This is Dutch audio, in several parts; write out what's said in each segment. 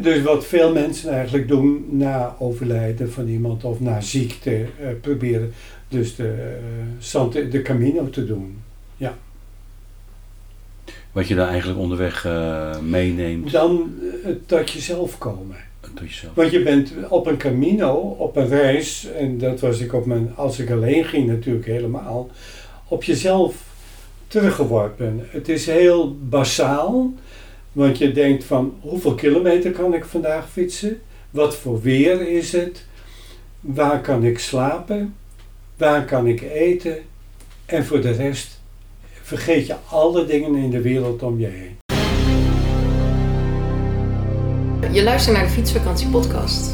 Dus wat veel mensen eigenlijk doen na overlijden van iemand of na ziekte, eh, proberen dus de, eh, de Camino te doen. Wat je daar eigenlijk onderweg eh, meeneemt. Dan tot jezelf komen. Tot jezelf. Want je bent op een Camino, op een reis, en dat was ik op mijn, als ik alleen ging natuurlijk helemaal, op jezelf teruggeworpen. Het is heel basaal, want je denkt van hoeveel kilometer kan ik vandaag fietsen? Wat voor weer is het? Waar kan ik slapen? Waar kan ik eten? En voor de rest vergeet je alle dingen in de wereld om je heen. Je luistert naar de Fietsvakantie podcast.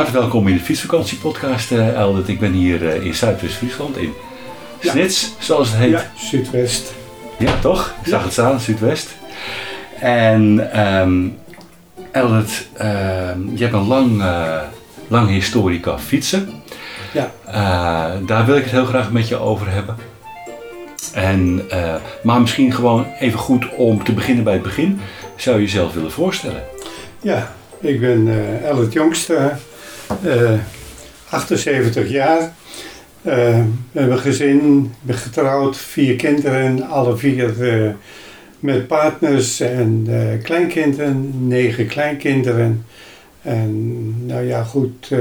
Van harte welkom in de fietsvakantiepodcast, eh Eldert. Ik ben hier eh, in Zuidwest-Friesland, in Ja. Snits, zoals het heet. Ja, Zuidwest. Ja, toch? Ik zag het staan, Zuidwest. En ehm Eldert, ehm, je hebt een lang, eh lang historica fietsen. Ja. Daar wil ik het heel graag met je over hebben. En, maar misschien gewoon even goed om te beginnen bij het begin. Zou je jezelf willen voorstellen? Ja, ik ben eh Ellet Jongstra, eh 78 jaar. Eh, we hebben een gezin, ben getrouwd, vier kinderen, alle vier eh, met partners en eh, kleinkinderen, negen kleinkinderen. En nou ja, goed, eh,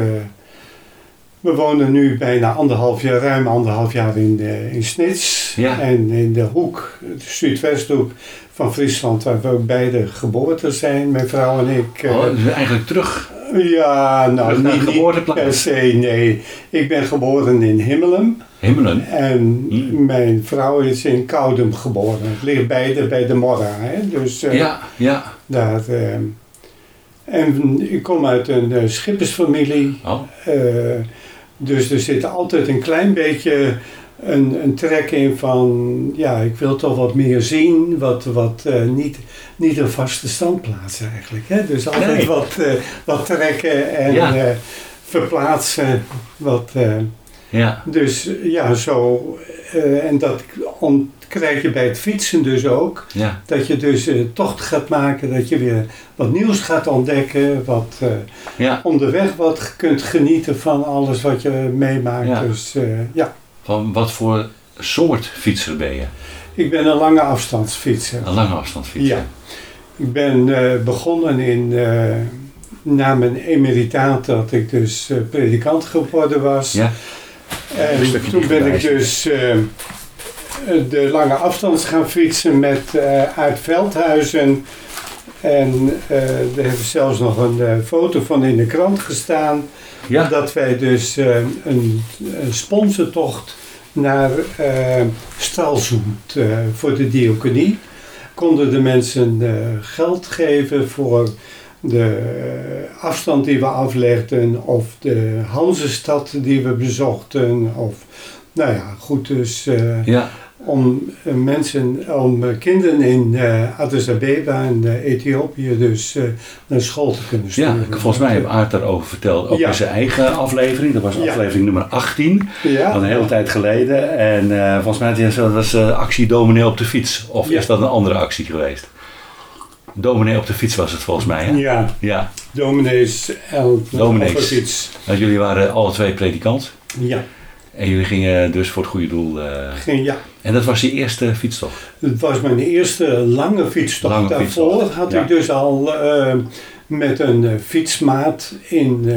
we wonen nu bijna anderhalf jaar, ruim anderhalf jaar in, eh, in Snits. Ja. En in de hoek, de Zuidwesthoek van Friesland, waar we ook beide geboren zijn, mijn vrouw en ik. eh, Oh, dus eigenlijk terug, ja, nou, niet, niet per se, nee. Ik ben geboren in Himmelen Himmelen. en Hmm. mijn vrouw is in Koudem geboren. Het ligt beide bij de Morra, hè. Dus eh, Ja, ja. daar... eh, en ik kom uit een eh, schippersfamilie. Oh, eh, dus er zit altijd een klein beetje een, een trek in van... Ja, ik wil toch wat meer zien. Wat, wat eh, niet, niet een vaste standplaats eigenlijk. Hè? Dus altijd Nee. wat, eh, wat trekken en Ja. eh, verplaatsen. Wat, ja. dus ja, zo. en dat krijg je bij het fietsen dus ook. Ja, Dat je dus eh, tocht gaat maken, dat je weer wat nieuws gaat ontdekken, wat ja. onderweg wat kunt genieten van alles wat je meemaakt. Ja. Dus ja, Van wat voor soort fietser ben je? ik ben een lange afstandsfietser. Een lange afstand fietser. Ja. Ik ben eh, begonnen in, eh, na mijn emeritaat dat ik dus eh, predikant geworden was. Ja. En toen ben ik dus de lange afstand gaan fietsen met uit Veldhuizen. En eh er heeft zelfs nog een eh, foto van in de krant gestaan. Ja. Dat wij dus eh, een, een sponsortocht naar eh, voor de diaconie. Konden de mensen geld geven voor de afstand die we aflegden of de Hansestad die we bezochten. Of, nou ja, goed, dus Ja. Om eh, mensen, om eh, kinderen in eh Addis Abeba en Ethiopië dus eh, naar school te kunnen Ja, sturen. volgens mij heeft Aart daarover verteld, ook Ja. in zijn eigen aflevering. Dat was Ja. aflevering nummer 18, Ja, al een hele tijd geleden. En volgens mij had hij was actie dominee op de fiets. Of Ja. is dat een andere actie geweest? Dominee op de fiets was het volgens mij, hè? ja, Ja, dominees en Dominees. of iets. want jullie waren alle twee predikant. Ja, En jullie gingen dus voor het goede doel. eh, ging, ja. en dat was je eerste fietstocht. Het was mijn eerste lange fietstocht. Lange Daarvoor fietstocht, had ja. ik dus al eh, met een eh, fietsmaat in,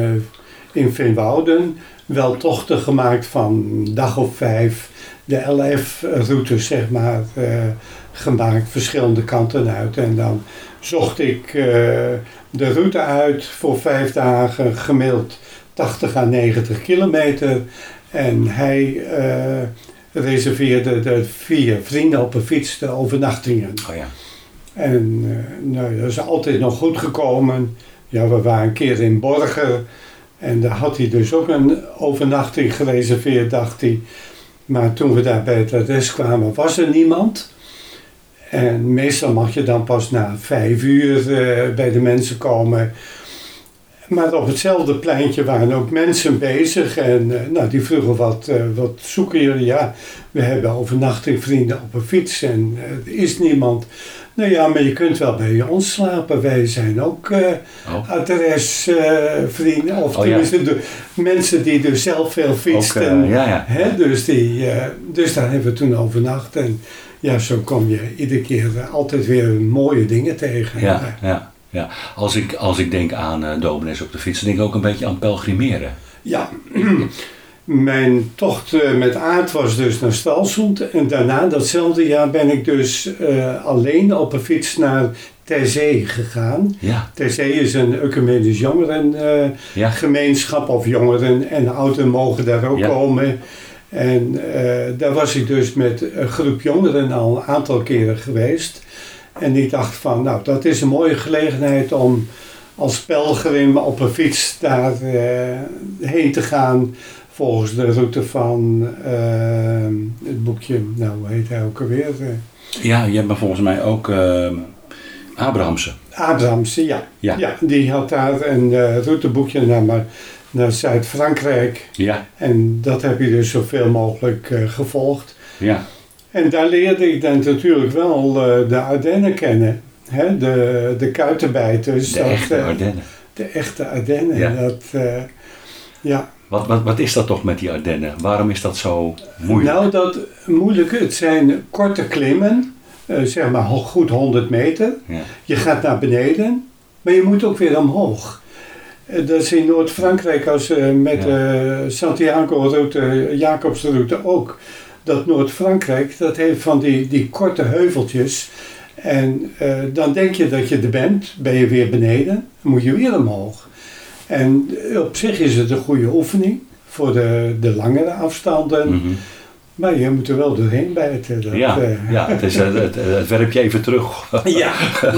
in Veenwouden wel tochten gemaakt van dag of vijf. De LF-routes, zeg maar, gemaakt, verschillende kanten uit. En dan zocht ik de route uit voor vijf dagen, gemiddeld 80 à 90 kilometer. En hij eh, reserveerde de vier vrienden op een fiets de overnachtingen. Oh ja. En eh, nou, dat is altijd nog goed gekomen. Ja, we waren een keer in Borger. En daar had hij dus ook een overnachting gereserveerd, dacht hij. Maar toen we daar bij het adres kwamen, was er niemand. En meestal mag je dan pas na vijf uur eh, bij de mensen komen. Maar op hetzelfde pleintje waren ook mensen bezig. En eh, nou, die vroegen wat, eh, wat zoeken jullie? Ja, we hebben overnachtingvrienden op een fiets en eh, er is niemand. Nou ja, maar je kunt wel bij ons slapen. Wij zijn ook eh Oh. adresvrienden. of Oh, ja. tenminste de mensen die dus zelf veel Ook, eh, ja, ja. Hè, dus, die, dus daar hebben we toen overnacht. En ja, zo kom je iedere keer altijd weer mooie dingen tegen. Ja, ja, ja. Als, ik, als ik denk aan uh, dominees op de fiets, dan denk ik ook een beetje aan pelgrimeren. Ja, mijn tocht eh, met Aard was dus naar Stalsund. En daarna, datzelfde jaar, ben ik dus eh, alleen op een fiets naar Terzee gegaan. Ja, Terzee is een ecumenisch jongerengemeenschap ja. of jongeren en ouderen mogen daar ook Ja. komen. En daar was ik dus met een groep jongeren al een aantal keren geweest. En ik dacht van, nou, dat is een mooie gelegenheid om als pelgrim op een fiets daar eh, heen te gaan. Volgens de route van eh, het boekje, nou, hoe heet hij ook alweer? Ja, je hebt me volgens mij ook eh, Abrahamse. Abrahamse, ja. Ja. ja. Die had daar een routeboekje naar, maar- naar Zuid-Frankrijk. Ja, En dat heb je dus zoveel mogelijk gevolgd. ja, En daar leerde ik dan natuurlijk wel eh, de Ardennen kennen. Hè? De, de kuitenbijters. de dat, echte eh, Ardennen. De echte Ardennen. Ja. Dat, eh, ja. Wat, wat, wat is dat toch met die Ardennen? Waarom is dat zo moeilijk? Nou, dat moeilijke, het zijn korte klimmen. zeg maar goed 100 meter. Ja, Je gaat naar beneden, maar je moet ook weer omhoog. Dat is in Noord-Frankrijk als eh, met de Santiago-route, Jacobsroute ook. Dat Noord-Frankrijk, dat heeft van die, die korte heuveltjes. En eh, dan denk je dat je er bent, ben je weer beneden, dan moet je weer omhoog. En eh, op zich is het een goede oefening voor de, de langere afstanden. Mhm. Maar je moet er wel doorheen bijten. Dat, ja, eh, ja het, is, het, het, het werpt je even terug ja,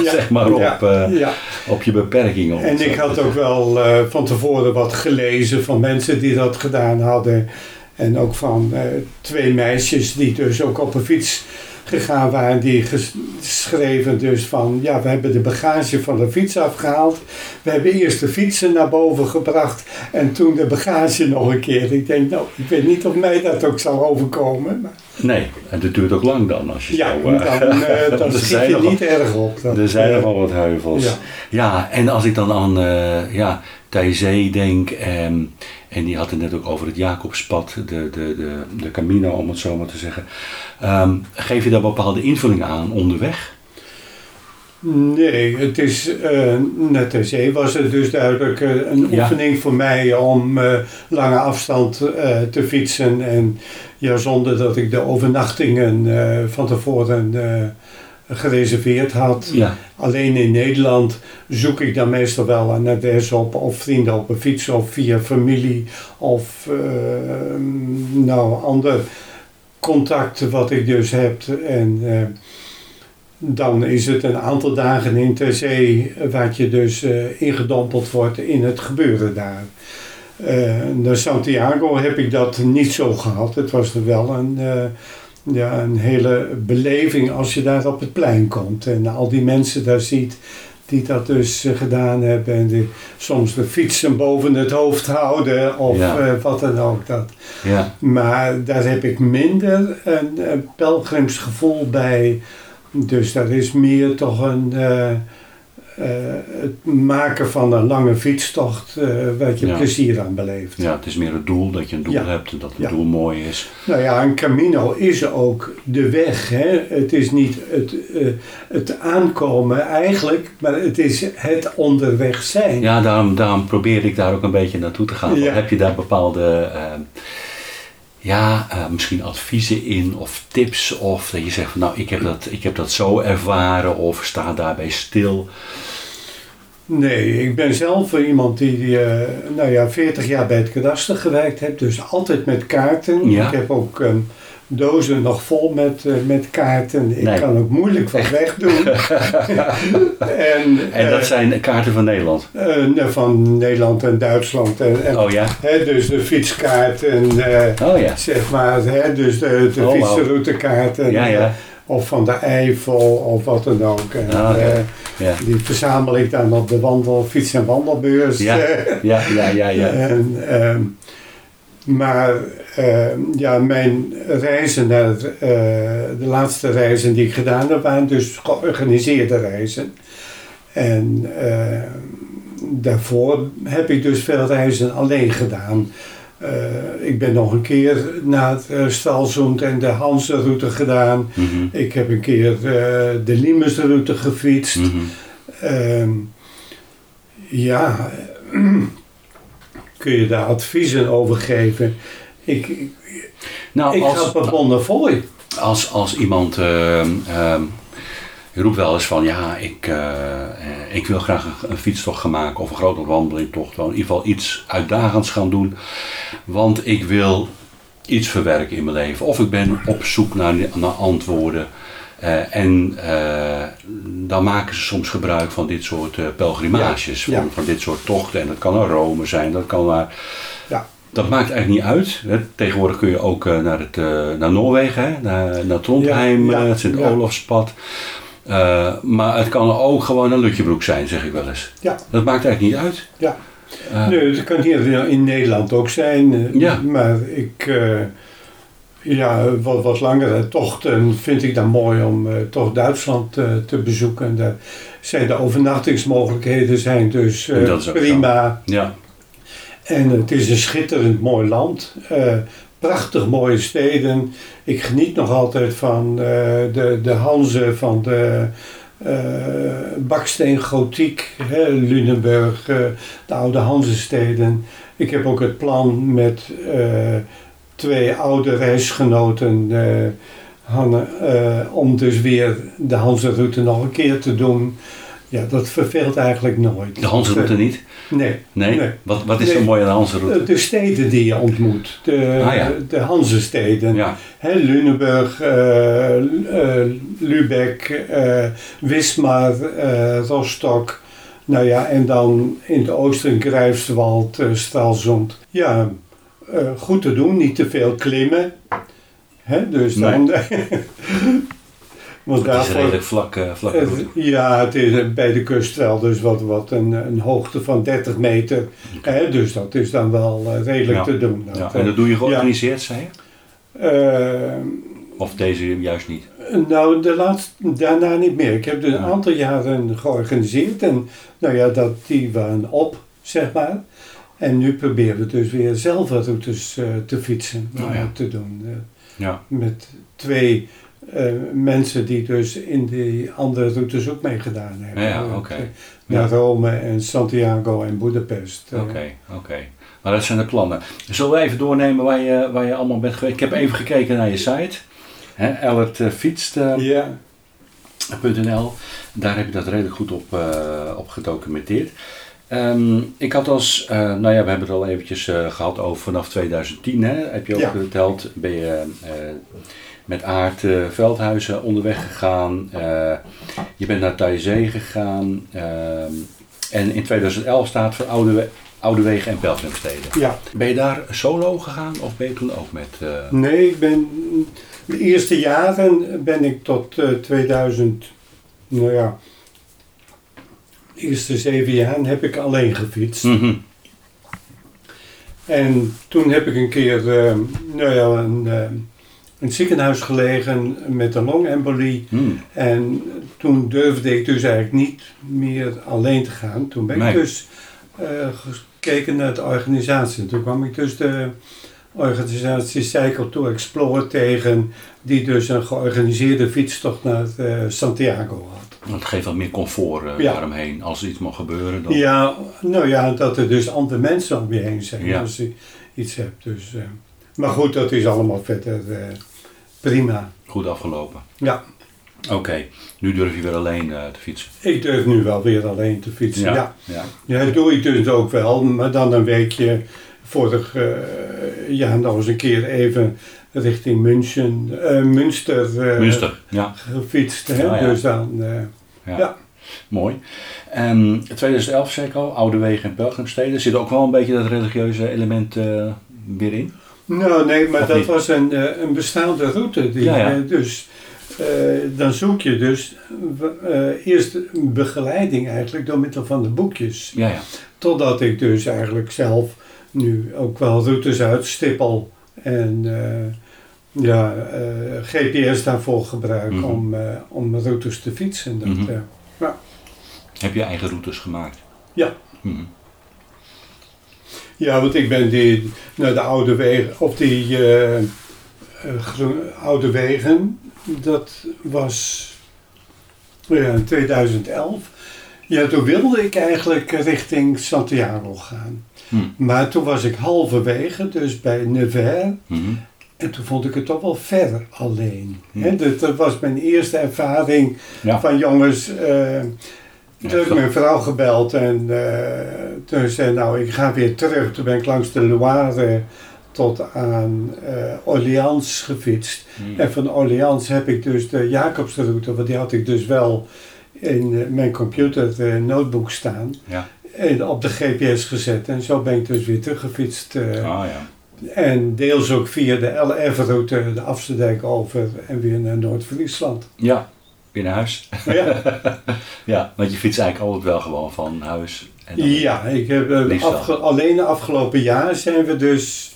zeg maar op, ja, eh, ja. op je beperkingen. het En ik had ook wel eh, van tevoren wat gelezen van mensen die dat gedaan hadden. En ook van eh, twee meisjes die dus ook op een fiets gegaan waren. Die ges- schreven dus van, ja, we hebben de bagage van de fiets afgehaald. We hebben eerst de fietsen naar boven gebracht en toen de bagage nog een keer. Ik denk, nou, ik weet niet of mij dat ook zal overkomen. Maar Nee, en het duurt ook lang dan als je ja, zo... dan, eh, eh, dan schiet je nogal- niet erg op. Dat, Er zijn nog wel wat heuvels. ja. Ja. en als ik dan aan uh, ja, Thijzee denk, en, en die had het net ook over het Jacobspad, de, de, de, de Camino om het zo maar te zeggen. Ehm, geef je daar bepaalde invulling aan onderweg? Nee, het is eh, net ter zee was het dus duidelijk eh, een Ja. oefening voor mij om eh, lange afstand te fietsen. En ja, zonder dat ik de overnachtingen van tevoren gereserveerd had. Ja, Alleen in Nederland zoek ik dan meestal wel een adres op of vrienden op een fiets of via familie of eh, nou ander contact wat ik dus heb. En eh, dan is het een aantal dagen in ter zee waar je dus eh, ingedompeld wordt in het gebeuren daar. Naar Santiago heb ik dat niet zo gehad. Het was er wel een, ja, een hele beleving als je daar op het plein komt. En al die mensen daar ziet die dat dus eh, gedaan hebben. En die soms de fietsen boven het hoofd houden of Ja. eh, wat dan ook. Dat. ja, Maar daar heb ik minder een, een pelgrimsgevoel bij. Dus dat is meer toch een, eh, eh, het maken van een lange fietstocht eh waar je Ja. plezier aan beleeft. ja, het is meer het doel, dat je een doel Ja. hebt en dat het Ja. doel mooi is. Nou ja, een camino is ook de weg. Hè? Het is niet het, eh, het aankomen eigenlijk, maar het is het onderweg zijn. Ja, daarom, daarom probeer ik daar ook een beetje naartoe te gaan. Heb je daar bepaalde, ja, eh, misschien adviezen in of tips? Of dat je zegt van nou, ik heb dat, ik heb dat zo ervaren of sta daarbij stil. Nee, ik ben zelf iemand die eh, nou ja, 40 jaar bij het kadaster gewerkt heeft, dus altijd met kaarten. Ja. Ik heb ook ehm, dozen nog vol met, eh, met kaarten. Ik Nee. kan ook moeilijk wat wegdoen. en En dat eh, zijn kaarten van Nederland. eh, van Nederland en Duitsland. En, en, Oh ja? hè, dus de fietskaart en Oh ja. zeg maar, hè, dus de, de Oh, fietsroutekaart. En, Ja, ja. of van de Eifel of wat dan ook. En, Ah, Ja. die verzamel ik dan op de wandel, fiets- en wandelbeurs. Ja, ja, ja, ja, ja. En, ehm, maar ehm, ja, mijn reizen naar eh, de laatste reizen die ik gedaan heb, waren dus georganiseerde reizen. En ehm, daarvoor heb ik dus veel reizen alleen gedaan. Eh, ik ben nog een keer naar het uh, Stralsund en de Hanse-route gedaan. Mhm, Ik heb een keer eh, de Limesroute gefietst. mhm. Ehm, ja, kun je daar adviezen over geven? Ik, ik, Nou, ik als, ga per Bonnefoy. als, als iemand ehm, ehm, je roept wel eens van ja, ik, eh, eh, ik wil graag een, een fietstocht gaan maken of een grote wandelingtocht. In ieder geval iets uitdagends gaan doen. Want ik wil iets verwerken in mijn leven. Of ik ben op zoek naar, naar antwoorden. Eh, en dan maken ze soms gebruik van dit soort pelgrimages, Ja, ja. Van, van dit soort tochten. En dat kan naar Rome zijn, dat kan naar Ja. Dat maakt eigenlijk niet uit. Hè. Tegenwoordig kun je ook eh, naar, het, eh, naar Noorwegen, hè. Naar, naar Trondheim, Ja, ja, eh, het Sint-Olofspad. Maar het kan ook gewoon een Lutjebroek zijn, zeg ik wel eens. Ja. Dat maakt eigenlijk niet uit. Ja. Nee, dat kan hier in Nederland ook zijn. Ja. Maar ik, ja, wat, wat langere tochten vind ik dan mooi om toch Duitsland te bezoeken. Daar zijn de overnachtingsmogelijkheden zijn dus prima. Ja, En het is een schitterend mooi land. eh, prachtig mooie steden. Ik geniet nog altijd van eh, de, de Hanze, van de eh baksteen gotiek, hè, de oude Hanzesteden. Ik heb ook het plan met twee oude reisgenoten Hanne, om dus weer de Hanze-route nog een keer te doen. Ja, dat verveelt eigenlijk nooit. de Hanseroute niet? Nee. Nee? Nee. Wat, wat is Nee. zo mooi aan de Hanseroute? De steden die je ontmoet, de, Ah, ja. de Hanzesteden. Ja, Hè, Lüneburg, eh, eh, Lübeck, eh, Wismar, Rostock. Nou ja, en dan in het oosten Greifswald, Stralsund. Ja, goed te doen, niet te veel klimmen. Hè, dus Nee. dan... want het is redelijk vlak, eh, het- route. ja, het is bij de kust wel dus wat, wat een, een hoogte van 30 meter. Hè, dus dat is dan wel eh, redelijk Ja. te doen. Dat, Ja, eh, en dat doe je georganiseerd, zei je? eh, Of deze juist niet? nou, de laatste, daarna niet meer. Ik heb er een Ja. aantal jaren georganiseerd en nou ja, dat, die waren op, zeg maar. En nu proberen we dus weer zelf routes eh, te fietsen, Oh ja. te doen. eh, Ja. met twee eh, mensen die dus in die andere routes ook meegedaan hebben. Ja, Eh. Naar Rome en Santiago en Budapest. eh. Oké, oké. Maar dat zijn de plannen. Zullen we even doornemen waar je, waar je allemaal bent geweest? Ik heb even gekeken naar je site. Hè, ellertfietst.nl. Daar heb je dat redelijk goed op, op gedocumenteerd. Ehm, ik had als, nou ja, we hebben het al eventjes eh, gehad over vanaf 2010. Hè, heb je ook Ja. verteld, ben je met Aart eh, Veldhuizen onderweg gegaan. Eh, je bent naar Taizee gegaan. ehm, en in 2011 staat voor Oude, Oude Wegen en Pelgrimsteden. ja. Ben je daar solo gegaan of ben je toen ook met... eh, Nee, ik ben de eerste jaren ben ik tot eh, 2000, nou ja, de eerste zeven jaar heb ik alleen gefietst. mhm, En toen heb ik een keer, eh, nou ja, een, eh, een ziekenhuis gelegen met een longembolie. hmm, En toen durfde ik dus eigenlijk niet meer alleen te gaan. Toen ben Nee. ik dus eh, gekeken naar de organisatie. Toen kwam ik dus de organisatie Cycle to Explore tegen, die dus een georganiseerde fietstocht naar eh, Santiago had. Want het geeft wat meer comfort Ja. daaromheen. Als er iets mag gebeuren, dan... Ja, nou ja, dat er dus andere mensen om je heen zijn Ja. als je iets hebt. Dus, maar goed, dat is allemaal verder prima. Goed afgelopen. Ja, Oké, nu durf je weer alleen eh, te fietsen. ik durf nu wel weer alleen te fietsen. Ja. ja. Ja, dat doe ik dus ook wel, maar dan een weekje vorig eh, jaar nog eens een keer even richting München, eh, Münster, Münster, ja. gefietst. Hè? Dus dan, ja. Mooi. En 2011 zei ik al, Oude Wegen en Pelgrimsteden. Zit ook wel een beetje dat religieuze element weer in? Nou nee, maar Of dat niet? was een, eh, een bestaande route. Die, Ja, ja. eh, dus eh, dan zoek je dus eerst een begeleiding eigenlijk door middel van de boekjes. Ja, ja. Totdat ik dus eigenlijk zelf nu ook wel routes uitstippel en ja, GPS daarvoor gebruik Mhm. om, om routes te fietsen. Dat, Mhm. Heb je eigen routes gemaakt? Ja. Mhm. Ja, want ik ben die, naar de oude wegen, op die eh, eh, oude wegen, dat was ja, in 2011. Ja, toen wilde ik eigenlijk richting Santiago gaan. Hm. Maar toen was ik halverwege, dus bij Nevers. Mhm. En toen vond ik het toch wel ver alleen. Hm. Hè, dat, dat was mijn eerste ervaring Ja. van jongens. eh Ja, toen heb ik mijn vrouw gebeld en eh, toen zei nou ik ga weer terug. Toen ben ik langs de Loire tot aan eh Orleans gefietst. Mhm. En van Orleans heb ik dus de Jacobsroute, want die had ik dus wel in eh, mijn computer eh, notebook staan. Ja. En op de GPS gezet. En zo ben ik dus weer teruggefietst. eh, Ah ja. en deels ook via de LF-route de Afsterdijk over en weer naar Noord-Friesland. Ja, weer naar huis. Ja, Ja, want je fietst eigenlijk altijd wel gewoon van huis. En dan- ja ik heb, eh, afge- alleen de afgelopen jaar zijn we dus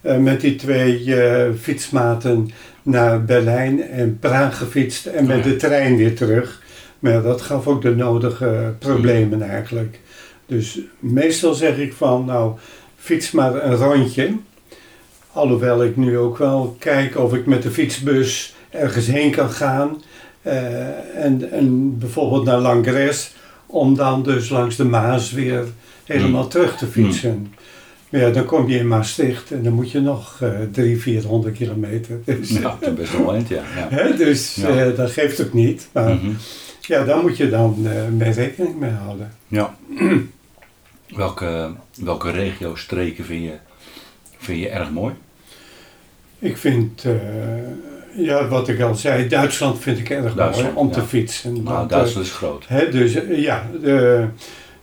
eh, met die twee eh, fietsmaten naar Berlijn en Praag gefietst en met Oh ja. de trein weer terug. Maar dat gaf ook de nodige problemen eigenlijk. Dus meestal zeg ik van, nou, fiets maar een rondje. Alhoewel ik nu ook wel kijk of ik met de fietsbus ergens heen kan gaan. Eh, en, en bijvoorbeeld naar Langres, om dan dus langs de Maas weer helemaal terug te fietsen. Maar ja, dan kom je in Maastricht en dan moet je nog eh 300, 400 kilometer. Dus, Ja, dat is best wel eind, ja. ja. hè, dus Ja. eh, dat geeft ook niet. Maar Mhm. ja, daar moet je dan eh mee rekening mee houden. ja. welke, welke regio's, streken vind je, vind je erg mooi? Ik vind, ja, wat ik al zei, Duitsland vind ik erg Duitsland, mooi om te fietsen. Nou, Want, Duitsland is groot. eh, hè, dus eh, ja, de,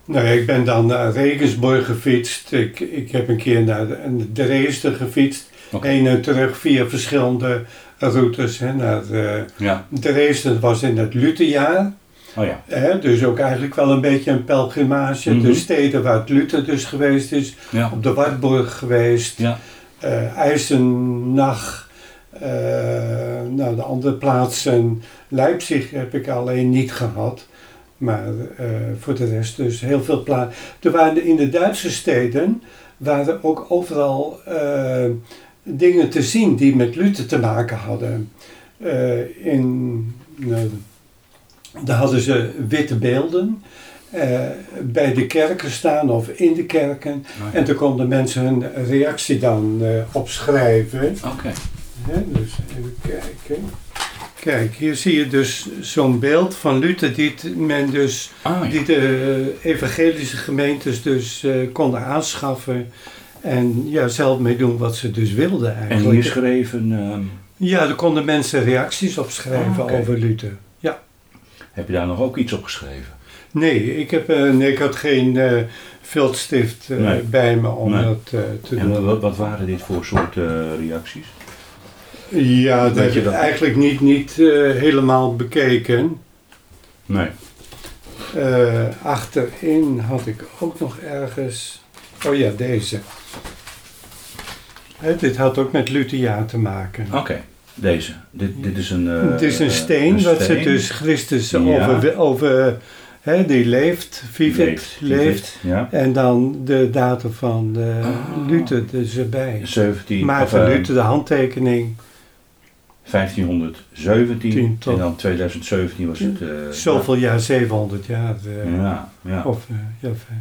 nou, ik ben dan naar Regensburg gefietst. Ik, ik heb een keer naar de, Dresden gefietst. Heen en terug via verschillende routes. Hè, naar, eh, Ja, Dresden was in het Lutherjaar. oh ja. Hè, dus ook eigenlijk wel een beetje een pelgrimage. Mhm. De steden waar het Luther dus geweest is. Ja, Op de Wartburg geweest. ja. Eh, nou, de andere plaatsen. Leipzig heb ik alleen niet gehad. Maar eh, voor de rest dus heel veel plaatsen. Er waren in de Duitse steden waren ook overal eh, dingen te zien die met Luther te maken hadden. In, nou, daar hadden ze witte beelden bij de kerken staan of in de kerken. Oh, ja. En toen konden mensen hun reactie dan opschrijven. Oké. Dus even kijken. Kijk, hier zie je dus zo'n beeld van Luther die men dus, Ah, ja. die de evangelische gemeentes dus eh, konden aanschaffen. En ja, zelf mee doen wat ze dus wilden En eigenlijk. hier schreven, ehm, Ja, er konden mensen reacties opschrijven Ah, oké. over Luther. Ja. heb je daar nog ook iets op geschreven? Nee, ik, heb, eh, nee, ik had geen eh viltstift eh, Nee. bij me om Nee. dat eh, te En doen. wat, wat waren dit voor soort eh, reacties? Ja, dat heb je ik dat? eigenlijk niet, niet eh, helemaal bekeken. Nee. Eh, achterin had ik ook nog ergens. Oh ja, deze. Hè, dit had ook met Lutherjaar te maken. Oké, deze. Dit, dit is een... eh, het is een steen, wat ze dus Christus Ja. over, over hè, die leeft, vivet, leeft, Leeft. Ja. En dan de datum van eh, Ah. Luther dus erbij. 17, Maar of, van eh, Luther de handtekening, 1517 Tien tot- en dan 2017 was het... eh, zoveel jaar, 700 jaar. eh, Ja, ja. Of, eh, ja, eh.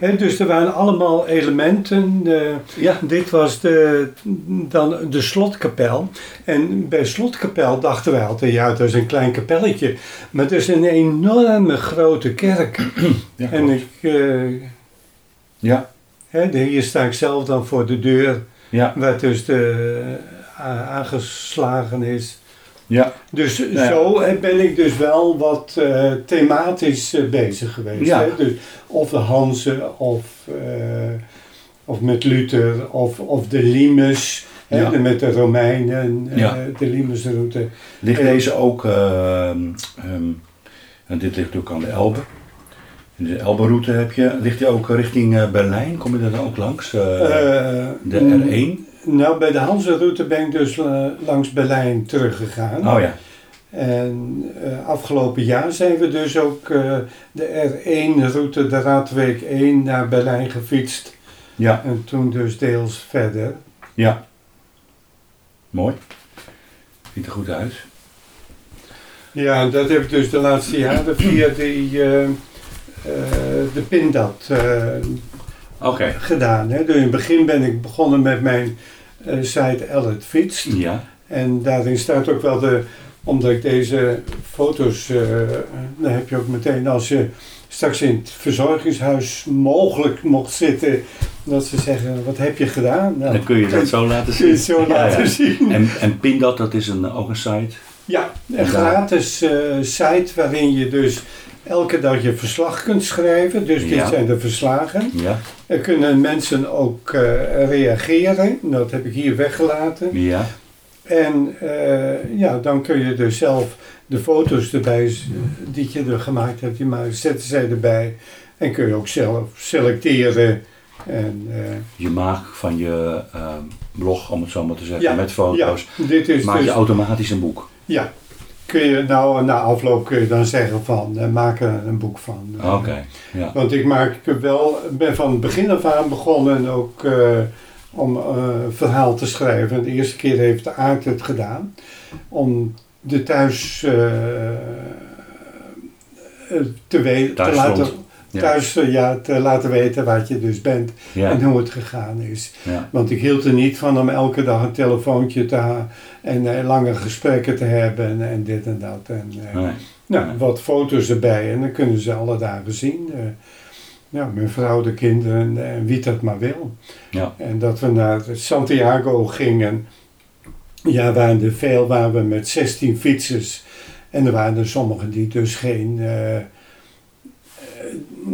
Hè, dus er waren allemaal elementen. eh, Ja. dit was de, dan de slotkapel. En bij slotkapel dachten wij altijd, ja, dat is een klein kapelletje. Maar het is een enorme grote kerk. ja en ik, eh, ja, hè, hier sta ik zelf dan voor de deur, ja, waar dus de, aangeslagen is. ja. Dus ja. zo eh, ben ik dus wel wat eh, thematisch eh, bezig geweest. Ja. Hè? Dus of de Hanze, of, of met Luther, of, of de Limes. Ja. met de Romeinen, Ja. de Limesroute. Ligt deze ook, ehm, ehm, en dit ligt ook aan de Elbe. In de Elbe-route heb je, ligt die ook richting Berlijn? Kom je daar dan ook langs? De mm, R1? Nou, bij de Hanse-route ben ik dus eh, langs Berlijn teruggegaan. Oh ja. En eh, afgelopen jaar zijn we dus ook eh, de R1-route, de Radweek 1, naar Berlijn gefietst. Ja, En toen dus deels verder. ja. Mooi. Ziet er goed uit. Ja, dat heb ik dus de laatste jaren via die, eh, de Pindat Oké. gedaan. Hè. Dus in het begin ben ik begonnen met mijn eh, site Ellet Fietst. Ja. En daarin staat ook wel de, omdat ik deze foto's, eh, dan heb je ook meteen als je straks in het verzorgingshuis mogelijk mocht zitten, dat ze zeggen, wat heb je gedaan? Nou, Dan kun je dat zo laten zien. zo Ja, laten ja. zien. En, en Pindat, dat is een, ook een site? Ja, En een gratis eh, site waarin je dus elke dag je verslag kunt schrijven. Dus dit Ja. zijn de verslagen. Ja. Er kunnen mensen ook eh, reageren. Dat heb ik hier weggelaten. Ja. En eh, ja, dan kun je dus zelf de foto's erbij die je er gemaakt hebt, die maar zetten zij erbij. En kun je ook zelf selecteren. En, eh, Je maakt van je blog, om het zo maar te zeggen, Ja, met ja, foto's, dit is maak je dus, automatisch een boek. ja, kun je nou na afloop kun je dan zeggen van eh, maak er een boek van. Oké. Ja. Want ik maak wel, ben van het begin af aan begonnen ook eh, om eh, een verhaal te schrijven. De eerste keer heeft de Aard het gedaan. Om de thuis te te laten. Thuis, eh, ja, te laten weten wat je dus bent en hoe het gegaan is. Want ik hield er niet van om elke dag een telefoontje te ha- en eh, lange gesprekken te hebben en, en dit en dat. En, eh, Nee. nou, Nee. wat foto's erbij en dan kunnen ze alle dagen zien. eh, ja, mijn vrouw, de kinderen en wie dat maar wil. Ja. En dat we naar Santiago gingen. Ja, waren er veel, waren we met 16 fietsers. En er waren er sommigen die dus geen...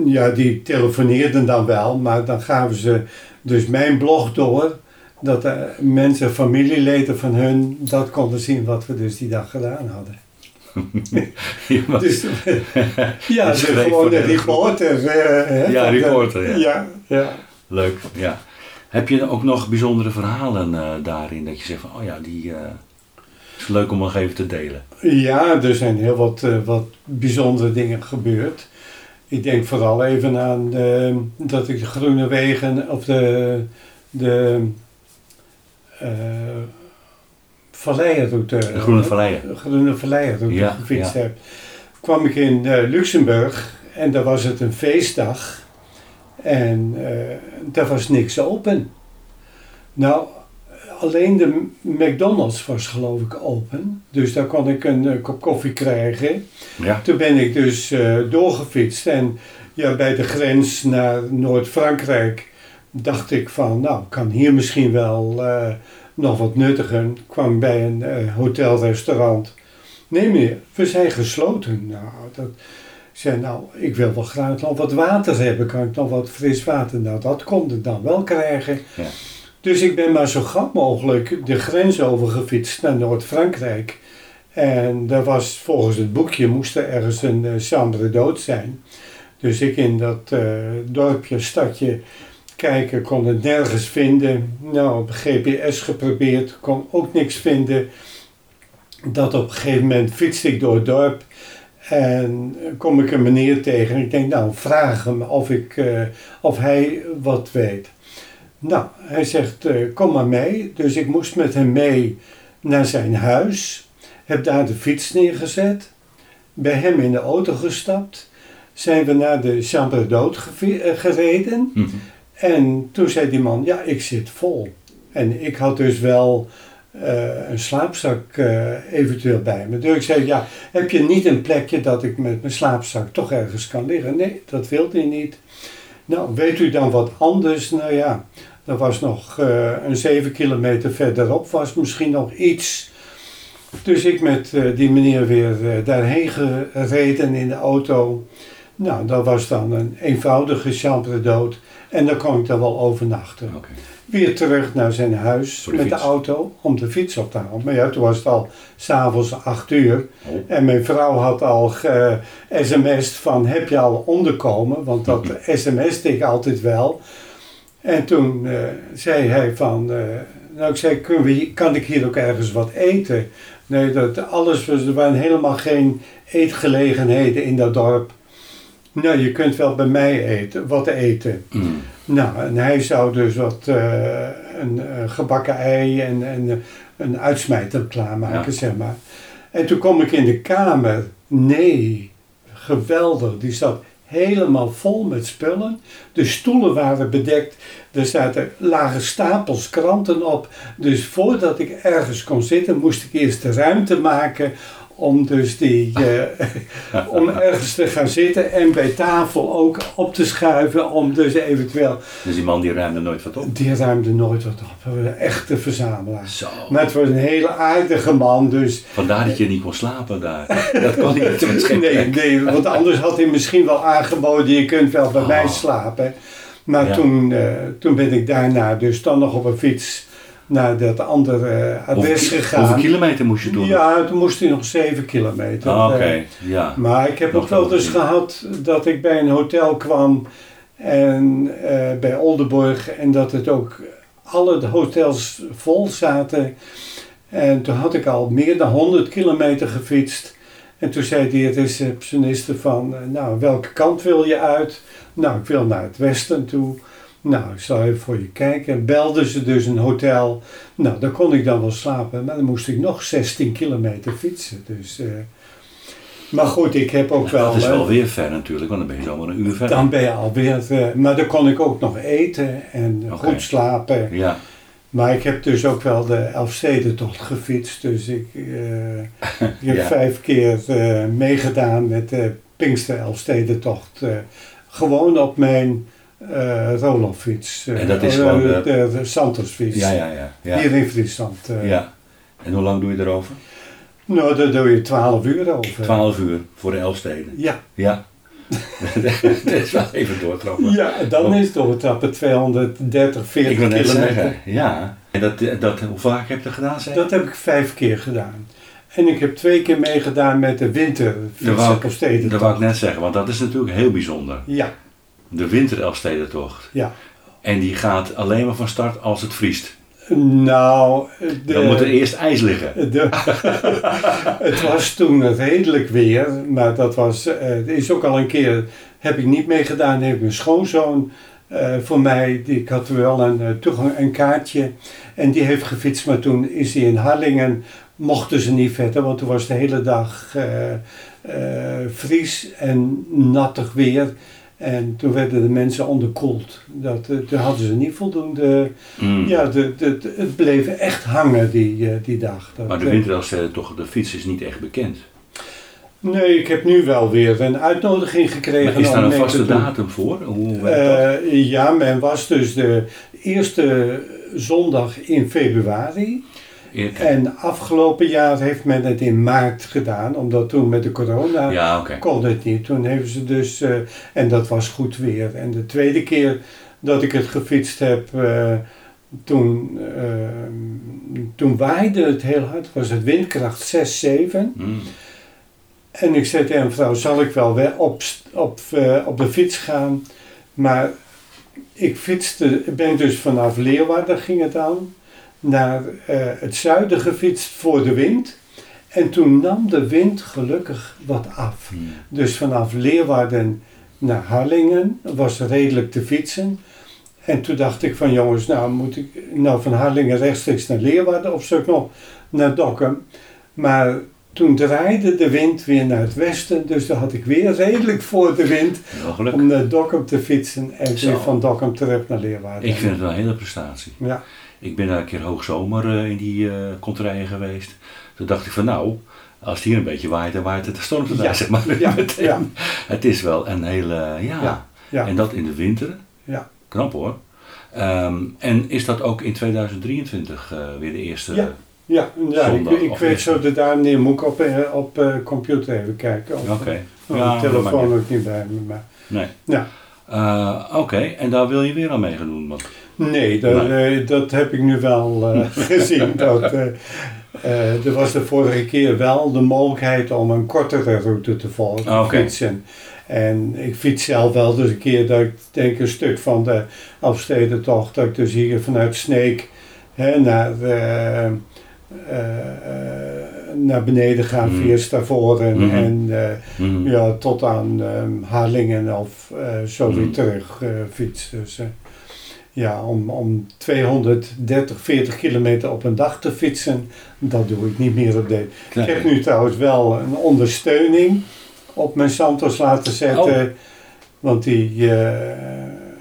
ja, die telefoneerden dan wel, maar dan gaven ze dus mijn blog door. Dat eh, mensen, familieleden van hun, dat konden zien wat we dus die dag gedaan hadden. Was- Dus, ja, dus gewoon de de reporter. eh, hè, Ja, de- reporter, ja. ja, ja. Leuk, ja. Heb je ook nog bijzondere verhalen eh, daarin dat je zegt van, oh ja, die is leuk om nog even te delen? Ja, er zijn heel wat, wat bijzondere dingen gebeurd. Ik denk vooral even aan eh, dat ik de Groene Wegen of de, de eh valleienroute, De Groene Valleien. de Groene Valleienroute Ja, gefietst ja. heb. Kwam ik in eh, Luxemburg en daar was het een feestdag en eh, daar was niks open. Nou, alleen de McDonald's was geloof ik open. Dus daar kon ik een eh, kop koffie krijgen. Ja, Toen ben ik dus eh, doorgefietst. En ja, bij de grens naar Noord-Frankrijk dacht ik van, nou, kan hier misschien wel eh, nog wat nuttigen. Kwam bij een eh, hotelrestaurant. Nee meneer, we zijn gesloten. Nou, dat ik zei, nou, ik wil wel graag nog wat water hebben. Kan ik nog wat fris water? Nou, dat kon ik dan wel krijgen. Ja. Dus ik ben maar zo gauw mogelijk de grens overgefietst naar Noord-Frankrijk. En daar was volgens het boekje moest er ergens een uh, dood zijn. Dus ik in dat eh, dorpje, stadje kijken, kon het nergens vinden. Nou, op GPS geprobeerd, kon ook niks vinden. Dat op een gegeven moment fietste ik door het dorp en kom ik een meneer tegen. En ik denk, nou, vraag hem of, ik, eh, of hij wat weet. Nou, hij zegt, eh, kom maar mee. Dus ik moest met hem mee naar zijn huis. Heb daar de fiets neergezet. Bij hem in de auto gestapt. Zijn we naar de Chambre d'Hôte eh, gereden. Mhm. En toen zei die man, ja, ik zit vol. En ik had dus wel eh, een slaapzak eventueel bij me. Dus ik zei, ja, heb je niet een plekje dat ik met mijn slaapzak toch ergens kan liggen? Nee, dat wilde hij niet. Nou, weet u dan wat anders? Nou ja, er was nog eh, een zeven kilometer verderop, was misschien nog iets. Dus ik met eh, die meneer weer eh, daarheen gereden in de auto. Nou, dat was dan een eenvoudige chambre dood. En dan kon ik daar wel overnachten. weer terug naar zijn huis de met de auto om de fiets op te halen. Maar ja, toen was het al s'avonds acht uur. Oh. En mijn vrouw had al sms'd van heb je al onderkomen? Want dat sms'te ik altijd wel. En toen eh, zei hij van, eh, nou ik zei, we, kan ik hier ook ergens wat eten? Nee, dat alles was, er waren helemaal geen eetgelegenheden in dat dorp. Nou, je kunt wel bij mij eten, wat eten. Mm. Nou, en hij zou dus wat, eh, een gebakken ei en, en een uitsmijter klaarmaken, Ja. zeg maar. En toen kom ik in de kamer. Nee, geweldig. Die zat helemaal vol met spullen. De stoelen waren bedekt. Er zaten lage stapels kranten op. Dus voordat ik ergens kon zitten, moest ik eerst de ruimte maken om dus die, eh, om ergens te gaan zitten en bij tafel ook op te schuiven om dus eventueel, Dus die man die ruimde nooit wat op. die ruimde nooit wat op, een echte verzamelaar. Zo. Maar het was een hele aardige man, dus Vandaar dat je niet kon slapen daar. Dat kon niet. Nee, nee, want anders had hij misschien wel aangeboden, je kunt wel bij mij Oh. slapen. Maar Ja. toen, eh, toen ben ik daarna dus dan nog op een fiets naar dat andere eh, adres Hoeveel, gegaan. hoeveel kilometer moest je doen? Ja, toen moest hij nog zeven kilometer. Ah, Oké, Eh, ja. Maar ik heb Nog wel gezien. gehad dat ik bij een hotel kwam en eh, bij Oldenburg en dat het ook alle hotels vol zaten. En toen had ik al meer dan 100 kilometer gefietst. En toen zei die receptioniste van, nou welke kant wil je uit? Nou, ik wil naar het westen toe. Nou, ik zal even voor je kijken. Belden ze dus een hotel. Nou, daar kon ik dan wel slapen. Maar dan moest ik nog 16 kilometer fietsen. Dus, eh, maar goed, ik heb ook wel... Dat is eh, wel weer ver natuurlijk, want dan ben je zomaar een uur verder. dan ben je alweer... eh, maar dan kon ik ook nog eten en goed slapen. Ja, Maar ik heb dus ook wel de Elfstedentocht gefietst. Dus ik, eh, ik heb Ja. vijf keer meegedaan met de Pinkster Elfstedentocht. gewoon op mijn eh Roloff-fiets. Eh, En dat is eh, gewoon de, de- ja, ja, ja. Ja. Hier in Friesland. ja. En hoe lang doe je erover? Nou, daar doe je 12 uur over. 12 uur voor de Elfsteden. Ja. Ja. dat is wel even doortrappen. ja, dan is het doortrappen 230, 40 Ik wil net kilometer. zeggen, ja. En dat, dat, hoe vaak heb je dat gedaan? Zeg? Dat heb ik vijf keer gedaan. En ik heb twee keer meegedaan met de dat winterfiets wou, ik, dat wou ik net zeggen, want dat is natuurlijk heel bijzonder. Ja, De winter Elfstedentocht. ja. En die gaat alleen maar van start als het vriest. Nou, de, Dan moet er eerst ijs liggen. de, het was toen redelijk weer, maar dat was, eh, er is ook al een keer, heb ik niet meegedaan, heeft mijn schoonzoon eh, voor mij, die, ik had wel een, eh, toegang, een kaartje en die heeft gefietst, maar toen is hij in Harlingen, mochten ze niet verder, want toen was de hele dag eh, eh, vries en nattig weer. En toen werden de mensen onderkoeld. Dat, eh, toen hadden ze niet voldoende Mm. ja, de, de, de- het bleef echt hangen die, eh, die dag. Dat, Maar de eh, winter Elfstedentocht, de fiets is niet echt bekend. Nee, ik heb nu wel weer een uitnodiging gekregen. Maar is daar een vaste datum voor? Hoe? Eh, ja, men was dus de eerste zondag in februari. En afgelopen jaar heeft men het in maart gedaan, omdat toen met de corona Ja, kon het niet. Toen hebben ze dus, eh, en dat was goed weer. En de tweede keer dat ik het gefietst heb, eh, toen, eh, toen waaide het heel hard. Was het windkracht 6, 7. Mm. En ik zei tegen mevrouw, zal ik wel weer op, op, op de fiets gaan? Maar ik fietste, ben dus vanaf Leeuwarden ging het aan, naar eh, het zuiden gefietst voor de wind. En toen nam de wind gelukkig wat af. Mm. Dus vanaf Leeuwarden naar Harlingen was redelijk te fietsen. En toen dacht ik van jongens, nou moet ik nou van Harlingen rechtstreeks naar Leeuwarden of ik nog naar Dokkum. Maar toen draaide de wind weer naar het westen, dus dan had ik weer redelijk voor de wind om naar Dokkum te fietsen en Zo. weer van Dokkum terug naar Leeuwarden. Ik vind het wel een hele prestatie. Ja, Ik ben daar een keer hoogzomer eh, in die eh konterijen geweest. Toen dacht ik van nou, als het hier een beetje waait, dan waait het, dan stormt het Ja. zeg maar. Ja. Het is wel een hele, ja. Ja, ja. En dat in de winter. Ja. Knap hoor. Ehm, en is dat ook in 2023 eh, weer de eerste? Ja. ja, ja ik, Zondag ik weet eerste. zo de daar neer, moet ik op, eh, op eh, computer even kijken. Oké. Ja, de telefoon ook niet bij me. Maar, Nee. ja. Eh, Oké, en daar wil je weer aan meedoen? Want... Nee, dat, eh, dat heb ik nu wel eh, gezien. Dat, eh, er was de vorige keer wel de mogelijkheid om een kortere route te volgen, Ah, fietsen. En ik fiets zelf wel dus een keer dat ik denk een stuk van de afstedentocht, dat ik dus hier vanuit Sneek hè, naar, naar beneden ga Mhm. via Stavoren Mhm. en Mhm. ja, tot aan ehm, Harlingen of zo weer Mhm. terug fiets. Dus ja, om, om 230, 40 kilometer op een dag te fietsen, dat doe ik niet meer op de. Ik heb nu trouwens wel een ondersteuning op mijn Santos laten zetten. Oh. Want die, eh,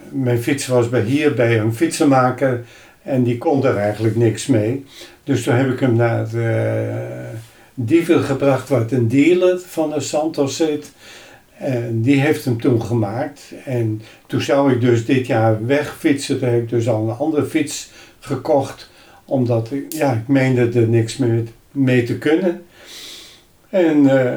mijn fiets was bij hier bij een fietsenmaker en die kon er eigenlijk niks mee. Dus toen heb ik hem naar uh, Diever gebracht, wat een dealer van de Santos zit. En die heeft hem toen gemaakt. En toen zou ik dus dit jaar wegfietsen. Toen heb ik dus al een andere fiets gekocht. Omdat ik, ja, ik meende er niks meer mee te kunnen. En eh,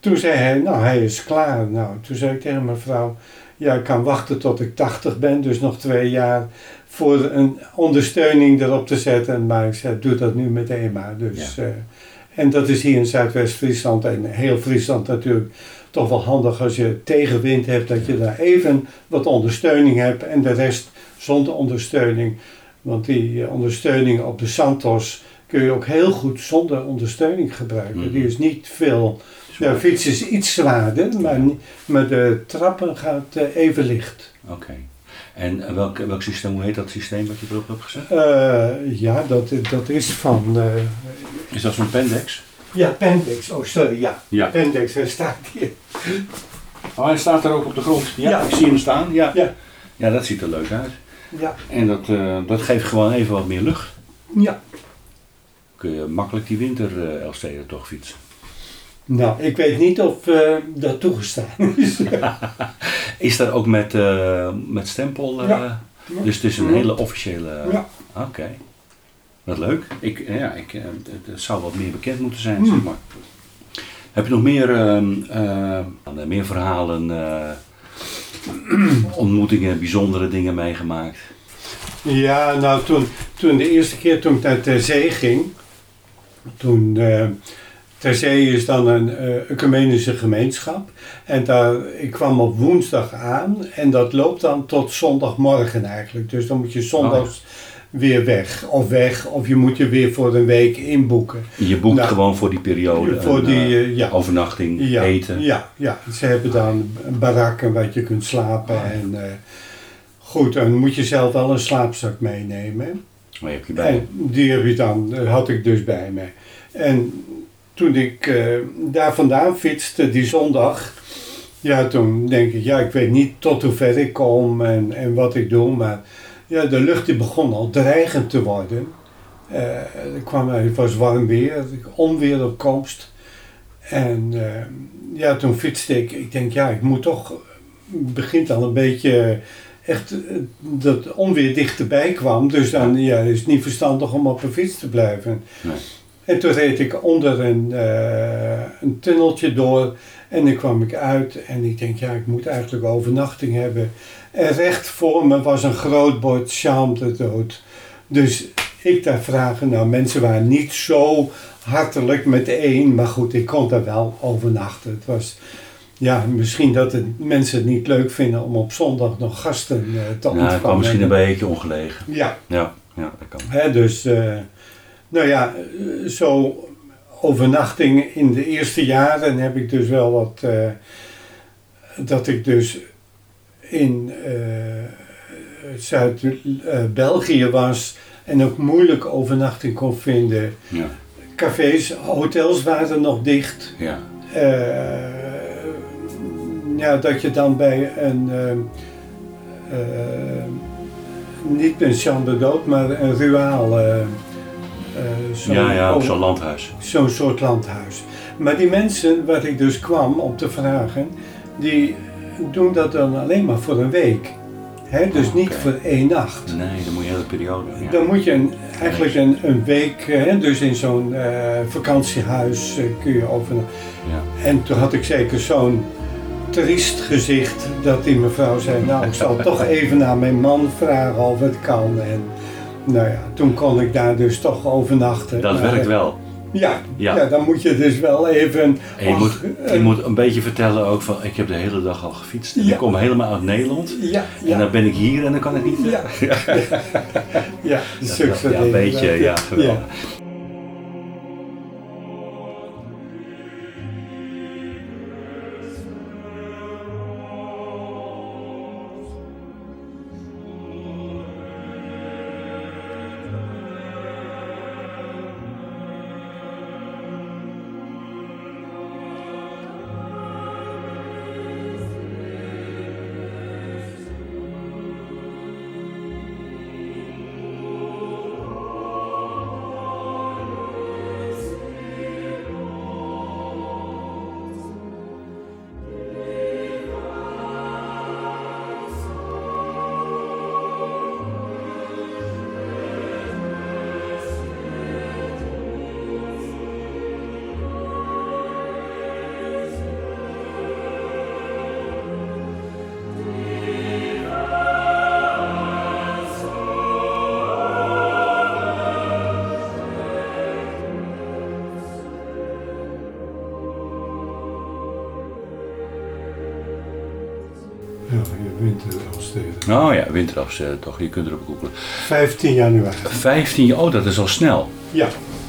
toen zei hij, nou hij is klaar. Nou, toen zei ik tegen mijn vrouw, ja ik kan wachten tot ik 80 ben. Dus nog twee jaar voor een ondersteuning erop te zetten. Maar ik zei, doe dat nu meteen maar. Dus, Ja. eh, en dat is hier in Zuidwest-Friesland en heel Friesland natuurlijk toch wel handig als je tegenwind hebt. Dat je daar even wat ondersteuning hebt en de rest zonder ondersteuning. Want die eh, ondersteuning op de Santos kun je ook heel goed zonder ondersteuning gebruiken. Mhm. Die is niet veel... De fiets is iets zwaarder, maar, maar de trappen gaat eh, even licht. Oké. En welk, welk systeem, hoe heet dat systeem wat je erop hebt gezet? Eh, ja, dat, dat is van... eh, Is dat zo'n Pendex? Ja, Pendex. Oh, sorry, ja. Ja. Pendex, hij staat hier. Oh, hij staat er ook op de grond. Ja, Ja. ik zie hem staan. Ja. Ja. ja, dat ziet er leuk uit. Ja, En dat, eh, dat geeft gewoon even wat meer lucht. ja. Kun je makkelijk die winter uh, toch fietsen. Nou, ik weet niet of eh, dat toegestaan is. Is dat ook met, met stempel? Ja. Dus het is een hele officiële... Ja. Oké. Wat leuk. Ik, ja, ik, eh, het, zou wat meer bekend moeten zijn, Hmm. zeg maar. Heb je nog meer, ehm, eh, meer verhalen, eh, ontmoetingen, bijzondere dingen meegemaakt? Ja, nou toen, toen de eerste keer toen ik naar Ter Zee ging, toen eh Ter Zee is dan een eh, ecumenische gemeenschap en daar, ik kwam op woensdag aan en dat loopt dan tot zondagmorgen eigenlijk. Dus dan moet je zondags weer weg of weg of je moet je weer voor een week inboeken. Je boekt Nou, gewoon voor die periode voor een, die, eh, ja. overnachting, Ja, eten. Ja, ja, ze hebben dan een barakken waar je kunt slapen Ah, en eh, goed, dan moet je zelf wel een slaapzak meenemen. Maar je hebt je bij. En die heb je dan, eh, had ik dus bij me. En toen ik daar vandaan fietste die zondag, ja, toen denk ik, ja, ik weet niet tot hoe ver ik kom en, en wat ik doe, maar ja, de lucht die begon al dreigend te worden. Eh, er kwam, het was warm weer, onweer op komst. En eh, ja, toen fietste ik, ik denk, ja, ik moet toch, begint al een beetje echt eh, dat onweer dichterbij kwam. Dus dan ja, is het niet verstandig om op een fiets te blijven. Nee. En toen reed ik onder een, een tunneltje door en dan kwam ik uit en ik denk, ja, ik moet eigenlijk overnachting hebben. Recht voor me was een groot bord Charme de dood. Dus ik daar vragen, nou mensen waren niet zo hartelijk met één, maar goed, ik kon daar wel overnachten. Het was, ja, misschien dat het, mensen het niet leuk vinden om op zondag nog gasten eh, te Ja, ontvangen. het kwam misschien een beetje ongelegen. Ja, Ja, ja dat kan. Hè, dus, eh, nou ja, eh, zo overnachting in de eerste jaren heb ik dus wel wat, dat ik dus in eh, Zuid-België was en ook moeilijk overnachting kon vinden. Ja, Cafés, hotels waren nog dicht. ja. Eh, ja, dat je dan bij een, eh, eh, niet een chambre dood, maar een ruaal, eh, eh, zo'n- ja, ja, op oh, zo'n landhuis. zo'n soort landhuis. Maar die mensen waar ik dus kwam om te vragen, die doen dat dan alleen maar voor een week. Hè? Dus niet Oké. voor één nacht. Nee, dan moet je een hele periode. Ja. Dan moet je een, eigenlijk een, een week, hè, dus in zo'n eh, vakantiehuis eh, kun je over. Ja. En toen had ik zeker zo'n triest gezicht dat die mevrouw zei, nou ik zal toch even naar mijn man vragen of het kan. En nou ja, toen kon ik daar dus toch overnachten. Dat Maar, werkt wel. Ja, Ja. ja. dan moet je dus wel even... En je, och, moet, je moet een beetje vertellen ook van, ik heb de hele dag al gefietst. En Ja. Ik kom helemaal uit Nederland. Ja, En dan ben ik hier en dan kan ik niet. ja. ja, ja, Dat ja, een beetje, ja, geweldig. Oh ja, winterafs, eh, toch, je kunt erop googlen. 15 januari. 15, oh dat is al snel. Ja,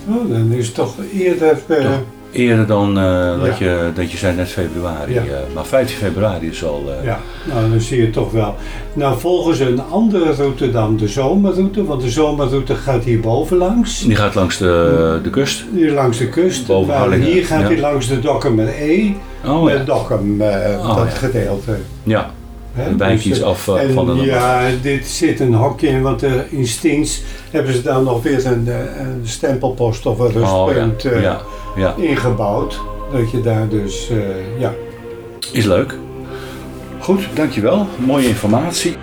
oh, dan is het toch eerder... eh, Toch? Eerder dan eh, dat, Ja. je, dat je zei net februari. Ja. eh, maar 15 februari is al... eh, Ja, nou dan zie je toch wel. Nou volgen ze een andere route dan de zomerroute, want de zomerroute gaat hier boven langs. Die gaat langs de, de kust. Hier langs de kust. Boven maar hier gaat ja. hij langs de Dokkumer E. Oh met. Dokkum, eh, Oh, dat gedeelte. Ja, Hè? wijkt Dus, iets eh, af eh, en van de ja, dit zit een hokje in, want eh, in Stiens hebben ze daar nog weer een, eh, een stempelpost of een Oh ja, rustpunt eh, ja, ja. ingebouwd. Dat je daar dus, eh, ja. Is leuk. Goed, dankjewel. Mooie informatie.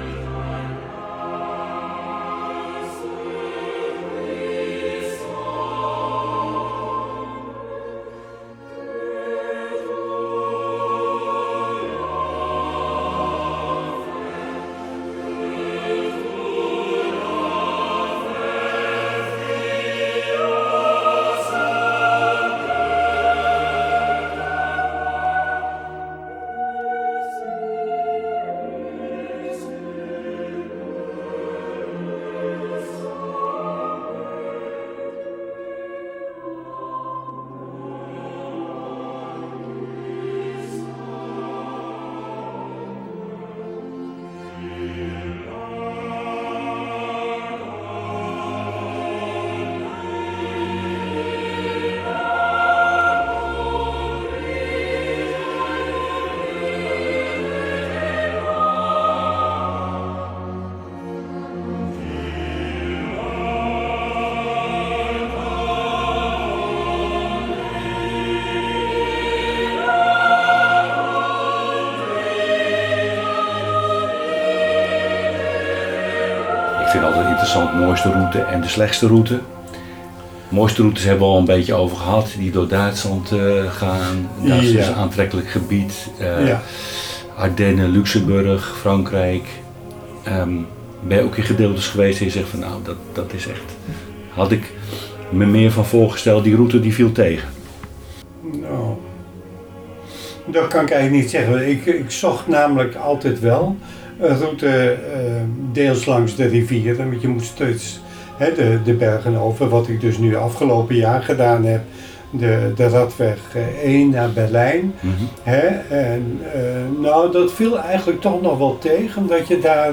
Route en de slechtste route. De mooiste routes hebben we al een beetje over gehad, die door Duitsland eh, gaan. Duitsland is Ja. een aantrekkelijk gebied. Ja. Ardennen, Luxemburg, Frankrijk. Ehm, ben je ook in gedeeltes geweest en je zegt van nou, dat, dat is echt... Had ik me meer van voorgesteld, die route die viel tegen. Nou, dat kan ik eigenlijk niet zeggen. Ik, ik zocht namelijk altijd wel een route eh, deels langs de rivieren. Want je moet steeds hè, de, de bergen over. Wat ik dus nu afgelopen jaar gedaan heb. De, de radweg eh, 1 naar Berlijn. Mhm. Hè? En eh, nou, dat viel eigenlijk toch nog wel tegen. Omdat je daar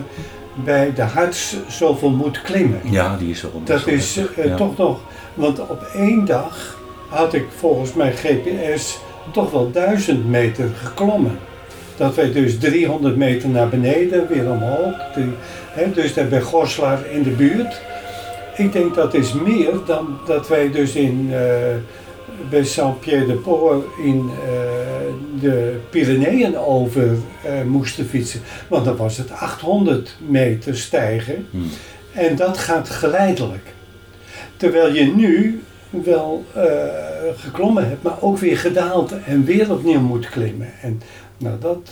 bij de Harts zoveel moet klimmen. Ja, die is wel best Dat is eh, ja. toch nog, want op één dag had ik volgens mijn GPS toch wel duizend meter geklommen. Dat wij dus 300 meter naar beneden, weer omhoog. Hè, dus daar bij Goslar in de buurt. Ik denk dat is meer dan dat wij dus in, eh, bij Saint-Pierre-de-Port in eh, de Pyreneeën over eh, moesten fietsen. Want dan was het 800 meter stijgen. Hmm. En dat gaat geleidelijk. Terwijl je nu wel geklommen hebt, maar ook weer gedaald en weer opnieuw moet klimmen. En Nou, dat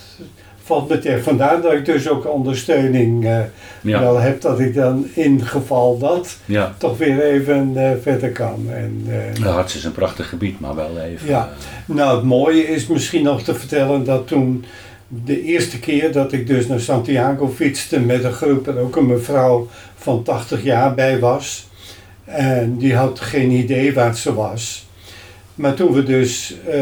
me tegen. Vandaar dat ik dus ook ondersteuning eh, Ja, wel heb, dat ik dan in geval dat ja. toch weer even eh, verder kan. En, De Harts is een prachtig gebied, maar wel even. Ja. Nou, het mooie is misschien nog te vertellen dat toen de eerste keer dat ik dus naar Santiago fietste met een groep en ook een mevrouw van 80 jaar bij was. En die had geen idee waar ze was. Maar toen we dus eh,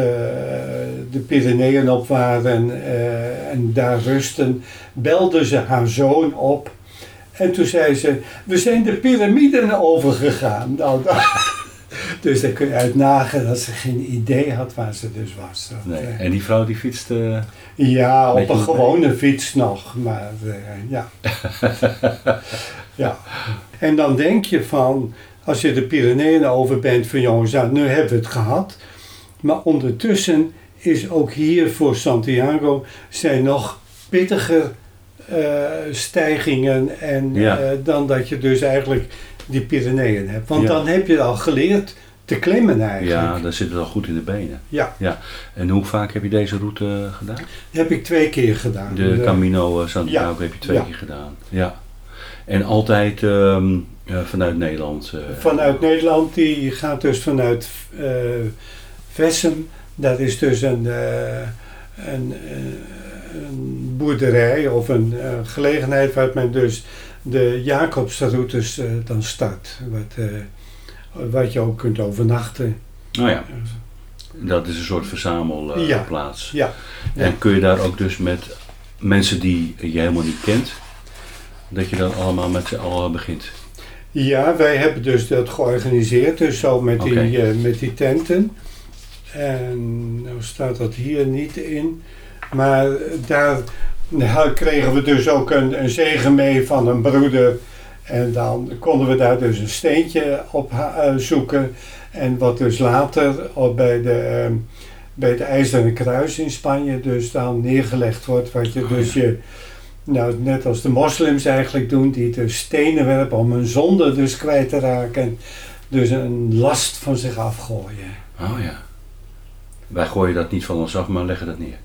de Pyreneeën op waren eh, en daar rusten, belde ze haar zoon op. En toen zei ze, we zijn de piramiden overgegaan. Nou, dat- dus daar kun je uit nagaan dat ze geen idee had waar ze dus was. Nee. eh, En die vrouw die fietste. ja, op een mee. gewone fiets nog, maar ja. ja. En dan denk je van, als je de Pyreneeën over bent, van jongens, ja, nu hebben we het gehad. Maar ondertussen is ook hier voor Santiago zijn nog pittiger eh, stijgingen en, Ja. eh, dan dat je dus eigenlijk die Pyreneeën hebt. Want Ja. dan heb je al geleerd te klimmen eigenlijk. Ja, dan zit het al goed in de benen. Ja. En hoe vaak heb je deze route gedaan? Dat heb ik twee keer gedaan. De Eh, Camino eh, Santiago ja, heb je twee ja. keer gedaan. Ja. En altijd ehm, ja, vanuit Nederland. eh, Vanuit Nederland, die gaat dus vanuit eh Vessem. Dat is dus een, eh, een, eh, een boerderij of een eh, gelegenheid waar men dus de Jacobsroutes eh, dan start. Wat, eh, wat je ook kunt overnachten. Nou ja, dat is een soort verzamelplaats. Ja. Ja. En kun je daar ook dus met mensen die je helemaal niet kent, dat je dan allemaal met z'n allen begint? Ja, wij hebben dus dat georganiseerd, dus zo met, die, eh, met die tenten. En nou staat dat hier niet in. Maar daar kregen we dus ook een, een zegen mee van een broeder. En dan konden we daar dus een steentje op eh, zoeken. En wat dus later op bij, de, eh, bij het IJzeren Kruis in Spanje dus dan neergelegd wordt. Wat je Oh, dus je, nou net als de moslims eigenlijk doen, die dus stenen werpen om hun zonde dus kwijt te raken. Dus een last van zich afgooien. Oh ja. Wij gooien dat niet van ons af, maar leggen dat neer.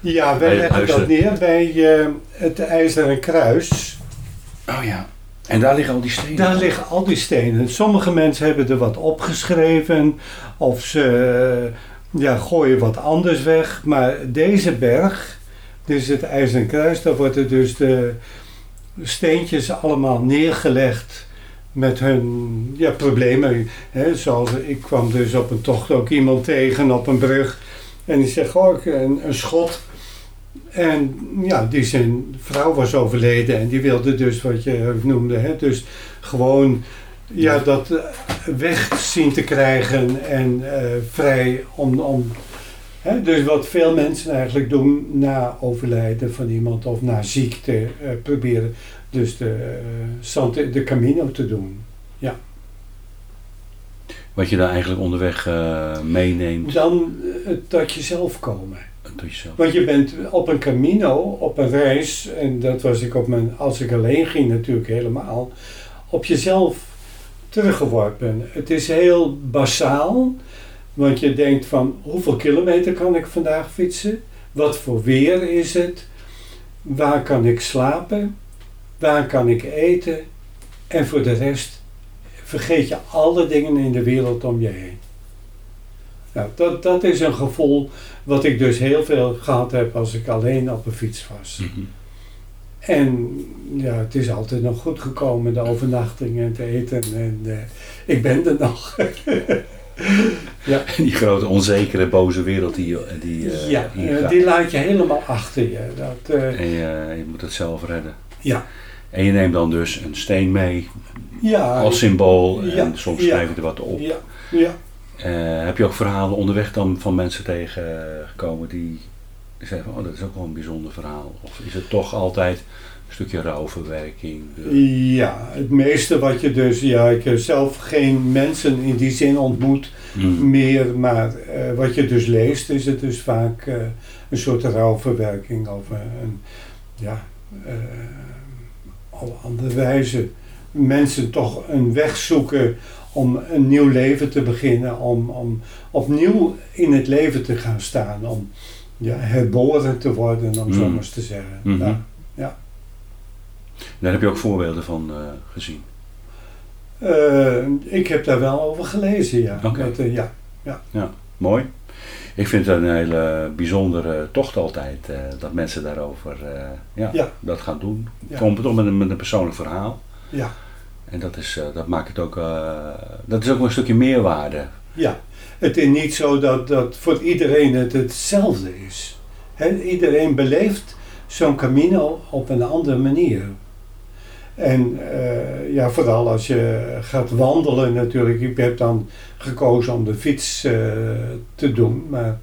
Ja, wij leggen dat neer bij eh, het IJzeren Kruis. Oh ja. En daar liggen al die stenen. Daar liggen al die stenen. Sommige mensen hebben er wat opgeschreven of ze ja, gooien wat anders weg. Maar deze berg, dit is het IJzeren Kruis, daar worden dus de steentjes allemaal neergelegd met hun ja, problemen. Hè, zoals ik kwam dus op een tocht ook iemand tegen op een brug en die zegt, ik- een, een schot. En ja, die zijn vrouw was overleden en die wilde dus wat je noemde, hè, dus gewoon ja, dat eh, weg zien te krijgen en eh, vrij om, om dus wat veel mensen eigenlijk doen na overlijden van iemand of na ziekte eh, proberen dus de, eh, de Camino te doen. Wat je daar eigenlijk onderweg eh, meeneemt. Dan eh, tot jezelf komen. Tot jezelf. Want je bent op een camino, op een reis, en dat was ik op mijn, als ik alleen ging natuurlijk helemaal, op jezelf teruggeworpen. Het is heel basaal, want je denkt van hoeveel kilometer kan ik vandaag fietsen? Wat voor weer is het? Waar kan ik slapen? Waar kan ik eten? En voor de rest vergeet je alle dingen in de wereld om je heen. Nou, dat, dat is een gevoel wat ik dus heel veel gehad heb als ik alleen op een fiets was. Mhm. En ja, het is altijd nog goed gekomen, de overnachting en te eten. En eh, ik ben er nog. Die grote onzekere boze wereld die, die, eh, ja, eh, die laat je helemaal achter je. Dat, eh, En je, je moet het zelf redden. Ja. En je neemt dan dus een steen mee ja, als symbool. Ja, En soms ja. schrijf je er wat op. ja, ja. Heb je ook verhalen onderweg dan van mensen tegengekomen die zeggen van, oh dat is ook wel een bijzonder verhaal. Of is het toch altijd stukje rouwverwerking? De- Ja, het meeste wat je dus, ja, ik heb zelf geen mensen in die zin ontmoet Mm. meer, maar eh, wat je dus leest is het dus vaak eh, een soort rouwverwerking over een, ja, eh, op andere wijze. Mensen toch een weg zoeken om een nieuw leven te beginnen, om, om opnieuw in het leven te gaan staan, om ja, herboren te worden, om zo Mm. maar eens te zeggen. Mhm. Ja. Daar heb je ook voorbeelden van eh, gezien. Eh, ik heb daar wel over gelezen, ja. Oké. Dat, eh, ja. Mooi. Ik vind het een hele bijzondere tocht altijd dat mensen daarover ja, Ja. dat gaan doen. Ja. Komt toch met een, met een persoonlijk verhaal. Ja. En dat, is, dat maakt het ook, dat is ook een stukje meerwaarde. ja. Het is niet zo dat, dat voor iedereen het hetzelfde is. Iedereen beleeft zo'n Camino op een andere manier. En eh, ja, vooral als je gaat wandelen natuurlijk. Ik heb dan gekozen om de fiets eh, te doen. Maar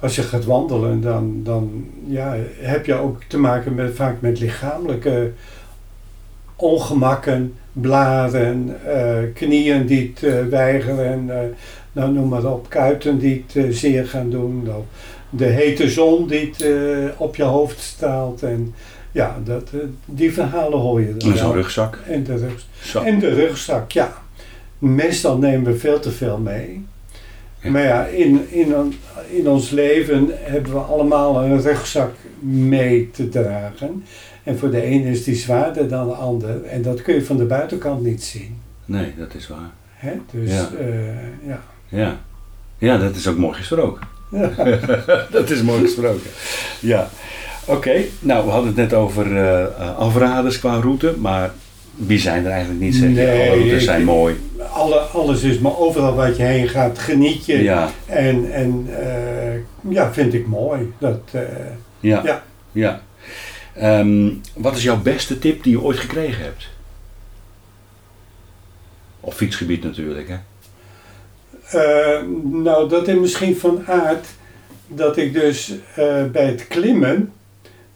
als je gaat wandelen, dan, dan ja, heb je ook te maken met, vaak met lichamelijke ongemakken, blaren, eh, knieën die het weigeren, nou, noem maar op, kuiten die het zeer gaan doen, of de hete zon die het op je hoofd straalt. En ja, dat, eh, die verhalen hoor je dan En zo'n rugzak. En de, rug, Zo. en de rugzak, ja. Meestal nemen we veel te veel mee. Ja. Maar ja, in, in, in ons leven hebben we allemaal een rugzak mee te dragen. En voor de ene is die zwaarder dan de ander. En dat kun je van de buitenkant niet zien. Nee, dat is waar. Hè? Dus Ja. eh, ja. Ja. ja, dat is ook mooi gesproken. dat is mooi gesproken. Ja. Oké, nou we hadden het net over eh, afraders qua route, maar die zijn er eigenlijk niet. Zeg. Nee, Alle routes ik- zijn mooi. Alle, alles is, maar overal wat je heen gaat, geniet je. Ja, En, en eh, ja, vind ik mooi. Dat, ja, ja. Ja. Ehm, wat is jouw beste tip die je ooit gekregen hebt? Op fietsgebied natuurlijk, hè? Nou, dat is misschien van aard dat ik dus bij het klimmen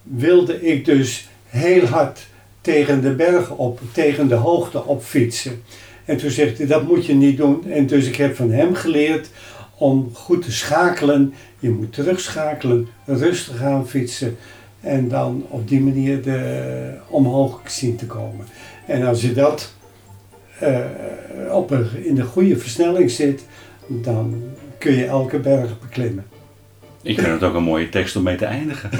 wilde ik dus heel hard tegen de berg op, tegen de hoogte op fietsen. En toen zegt hij, dat moet je niet doen. En dus ik heb van hem geleerd om goed te schakelen. Je moet terugschakelen, rustig aan fietsen. En dan op die manier de, omhoog zien te komen. En als je dat eh, op in de goede versnelling zit, dan kun je elke berg beklimmen. Ik vind het ook een mooie tekst om mee te eindigen.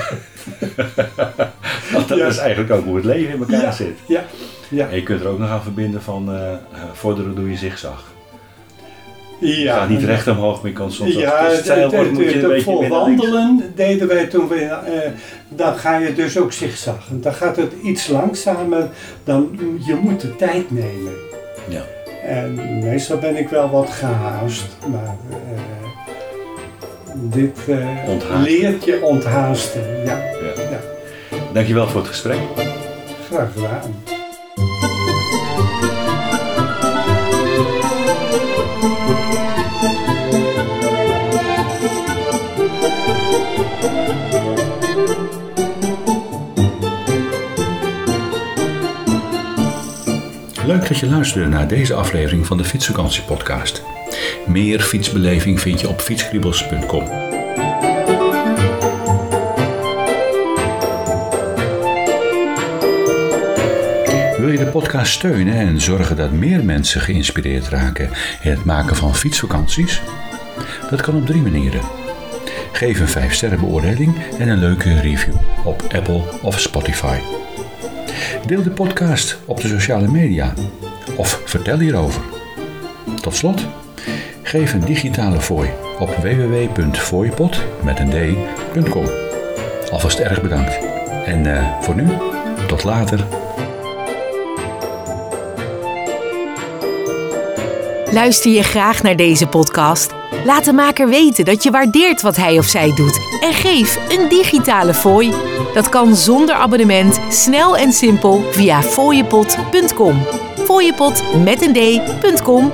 Want dat Ja. is eigenlijk ook hoe het leven in elkaar Ja. zit. Ja, ja. En je kunt er ook nog aan verbinden van eh, vorderen doe je zigzag. Ja. gaat niet recht omhoog, maar je kan soms Ja, als het stijl wordt, moet je een beetje voor wandelen deden wij toen we, eh, dan ga je dus ook zigzag. Dan gaat het iets langzamer, dan je moet de tijd nemen. Ja. En meestal ben ik wel wat gehaast, maar eh, dit eh, leert je onthaasten. Ja, Ja. ja, Dankjewel voor het gesprek. graag gedaan. Leuk dat je luisterde naar deze aflevering van de Fietsvakantie Podcast. Meer fietsbeleving vind je op fietskriebels.com. Wil je de podcast steunen en zorgen dat meer mensen geïnspireerd raken in het maken van fietsvakanties? Dat kan op drie manieren. Geef een 5 sterren beoordeling en een leuke review op Apple of Spotify. Deel de podcast op de sociale media of vertel hierover. Tot slot, geef een digitale fooi op d.com. Alvast erg bedankt. En eh, voor nu, tot later. Luister je graag naar deze podcast? Laat de maker weten dat je waardeert wat hij of zij doet en geef een digitale fooi. Dat kan zonder abonnement, snel en simpel via fooiepot.com. Fooiepot met een d.com